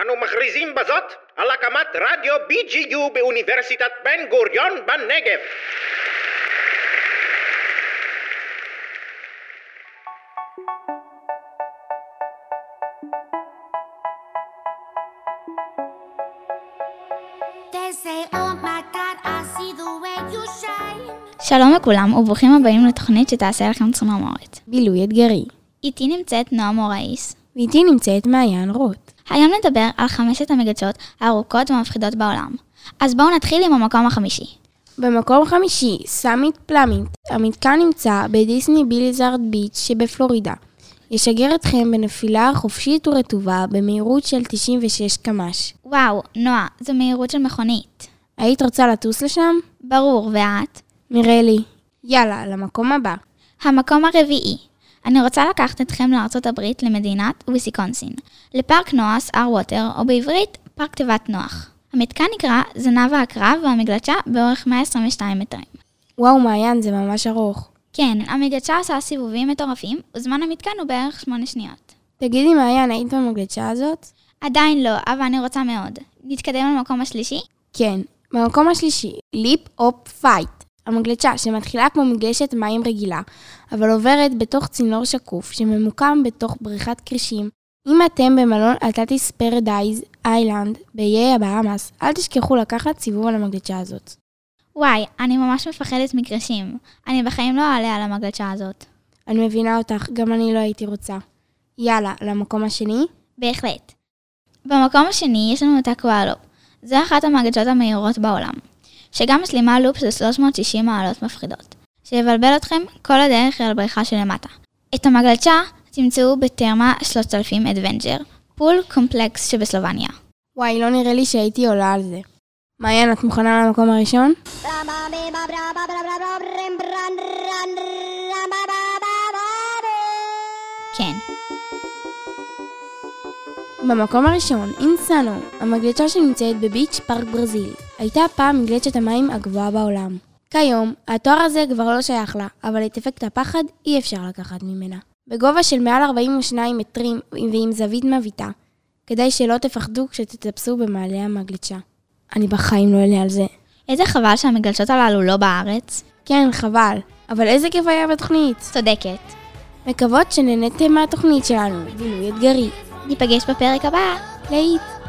אנו מכריזים בזאת על הקמת רדיו BGU באוניברסיטת בן גוריון בנגב. שלום לכולם וברוכים הבאים לתוכנית שתעשה לכם צמרמורת. בילוי אתגרי. איתי נמצאת נועה מוראיס. ואיתי נמצאת מעיין רוט. היום נדבר על חמשת המגלשות הארוכות והמפחידות בעולם. אז בואו נתחיל עם המקום החמישי. במקום חמישי, Summit Plummet. המתקן נמצא ב Disney Blizzard Beach שבפלורידה. ישגר אתכם בנפילה חופשית ורטובה במהירות של 96 קמ"ש. וואו, נועה, זו מהירות של מכונית. היית רוצה לטוס לשם? ברור, ואת? נראה לי. יאללה, למקום הבא. המקום הרביעי. אני רוצה לקחת אתכם לארצות הברית, למדינת ויסקונסין, לפארק Noah's Ark Water, או בעברית, פארק תיבת נוח. המתקן נקרא זנב העקרב והמגלשה באורך 122 מטרים. וואו, מעיין, זה ממש ארוך. כן, המגלשה עושה סיבובים מטורפים, וזמן המתקן הוא בערך 8 שניות. תגידי, מעיין, היית במגלשה הזאת? עדיין לא, אבל אני רוצה מאוד. נתקדם למקום השלישי? כן. במקום השלישי, Leap of Faith. המגלשה שמתחילה כמו מגלשת מים רגילה, אבל עוברת בתוך צינור שקוף שממוקם בתוך בריכת כרישים. אם אתם במלון Atlantis Paradise Island באיי הבהאמה, אל תשכחו לקחת סיבוב על המגלשה הזאת. וואי, אני ממש מפחדת מכרישים. אני בחיים לא אעלה על המגלשה הזאת. אני מבינה אותך, גם אני לא הייתי רוצה. יאללה, למקום השני? בהחלט. במקום השני יש לנו את ה Aqualoop. זו אחת המגלשות המהירות בעולם, שגם משלימה לופ של 360 מעלות מפחידות, שיבלבל אתכם כל הדרך אל הבריכה שלמטה. את המגלשה תמצאו ב Terme 3000 Adventure, Pool Complex שבסלובניה. וואי, לא נראה לי שהייתי עולה על זה. מעיין, את מוכנה למקום הראשון? כן. במקום הראשון, אינסאנו, המגלשה שנמצאת בביץ' פארק ברזיל, הייתה פעם מגלשת המים הגבוהה בעולם. כיום, התואר הזה כבר לא שייך לה, אבל את אפקט הפחד אי אפשר לקחת ממנה. בגובה של מעל 42 מטרים ועם זווית מביטה, כדאי שלא תפחדו כשתטפסו במעלה המגלשה. אני בחיים לא אעלה על זה. איזה חבל שהמגלשות הללו לא בארץ. כן, חבל, אבל איזה כיף היה בתוכנית. צודקת. מקוות שנהניתם מהתוכנית שלנו, בילוי אתגרי. ניפגש בפרק הבא. להיט.